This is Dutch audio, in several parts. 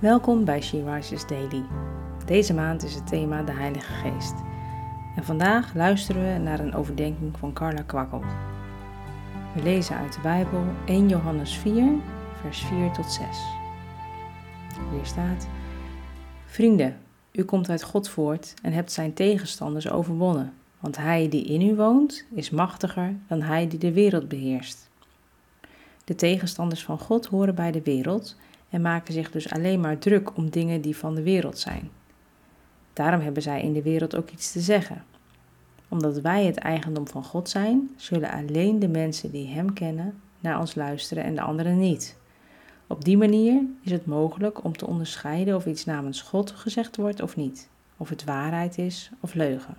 Welkom bij She Rises Daily. Deze maand is het thema de Heilige Geest. En vandaag luisteren we naar een overdenking van Carla Kwakkel. We lezen uit de Bijbel 1 Johannes 4, vers 4 tot 6. Hier staat: Vrienden, u komt uit God voort en hebt zijn tegenstanders overwonnen, want hij die in u woont is machtiger dan hij die de wereld beheerst. De tegenstanders van God horen bij de wereld en maken zich dus alleen maar druk om dingen die van de wereld zijn. Daarom hebben zij in de wereld ook iets te zeggen. Omdat wij het eigendom van God zijn, zullen alleen de mensen die Hem kennen naar ons luisteren en de anderen niet. Op die manier is het mogelijk om te onderscheiden of iets namens God gezegd wordt of niet, of het waarheid is of leugen.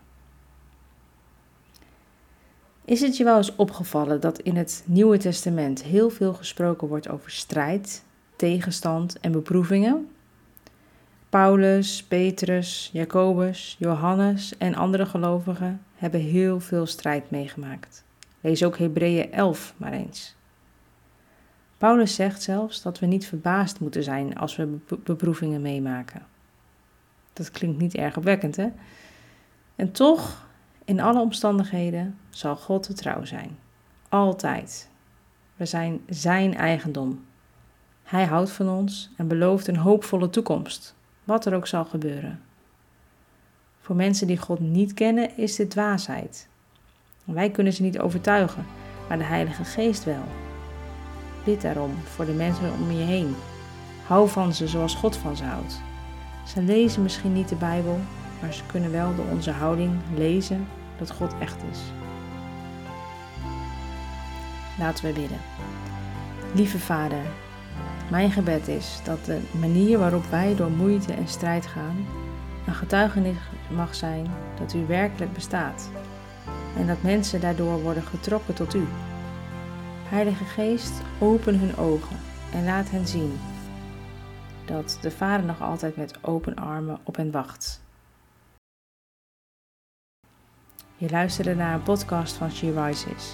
Is het je wel eens opgevallen dat in het Nieuwe Testament heel veel gesproken wordt over strijd, tegenstand en beproevingen? Paulus, Petrus, Jacobus, Johannes en andere gelovigen hebben heel veel strijd meegemaakt. Lees ook Hebreeën 11 maar eens. Paulus zegt zelfs dat we niet verbaasd moeten zijn als we beproevingen meemaken. Dat klinkt niet erg opwekkend, hè? En toch, in alle omstandigheden, zal God trouw zijn. Altijd. We zijn Zijn eigendom. Hij houdt van ons en belooft een hoopvolle toekomst, wat er ook zal gebeuren. Voor mensen die God niet kennen is dit dwaasheid. Wij kunnen ze niet overtuigen, maar de Heilige Geest wel. Bid daarom voor de mensen om je heen. Hou van ze zoals God van ze houdt. Ze lezen misschien niet de Bijbel, maar ze kunnen wel door onze houding lezen dat God echt is. Laten we bidden. Lieve Vader, mijn gebed is dat de manier waarop wij door moeite en strijd gaan, een getuigenis mag zijn dat u werkelijk bestaat en dat mensen daardoor worden getrokken tot u. Heilige Geest, open hun ogen en laat hen zien dat de Vader nog altijd met open armen op hen wacht. Je luisterde naar een podcast van She Rises.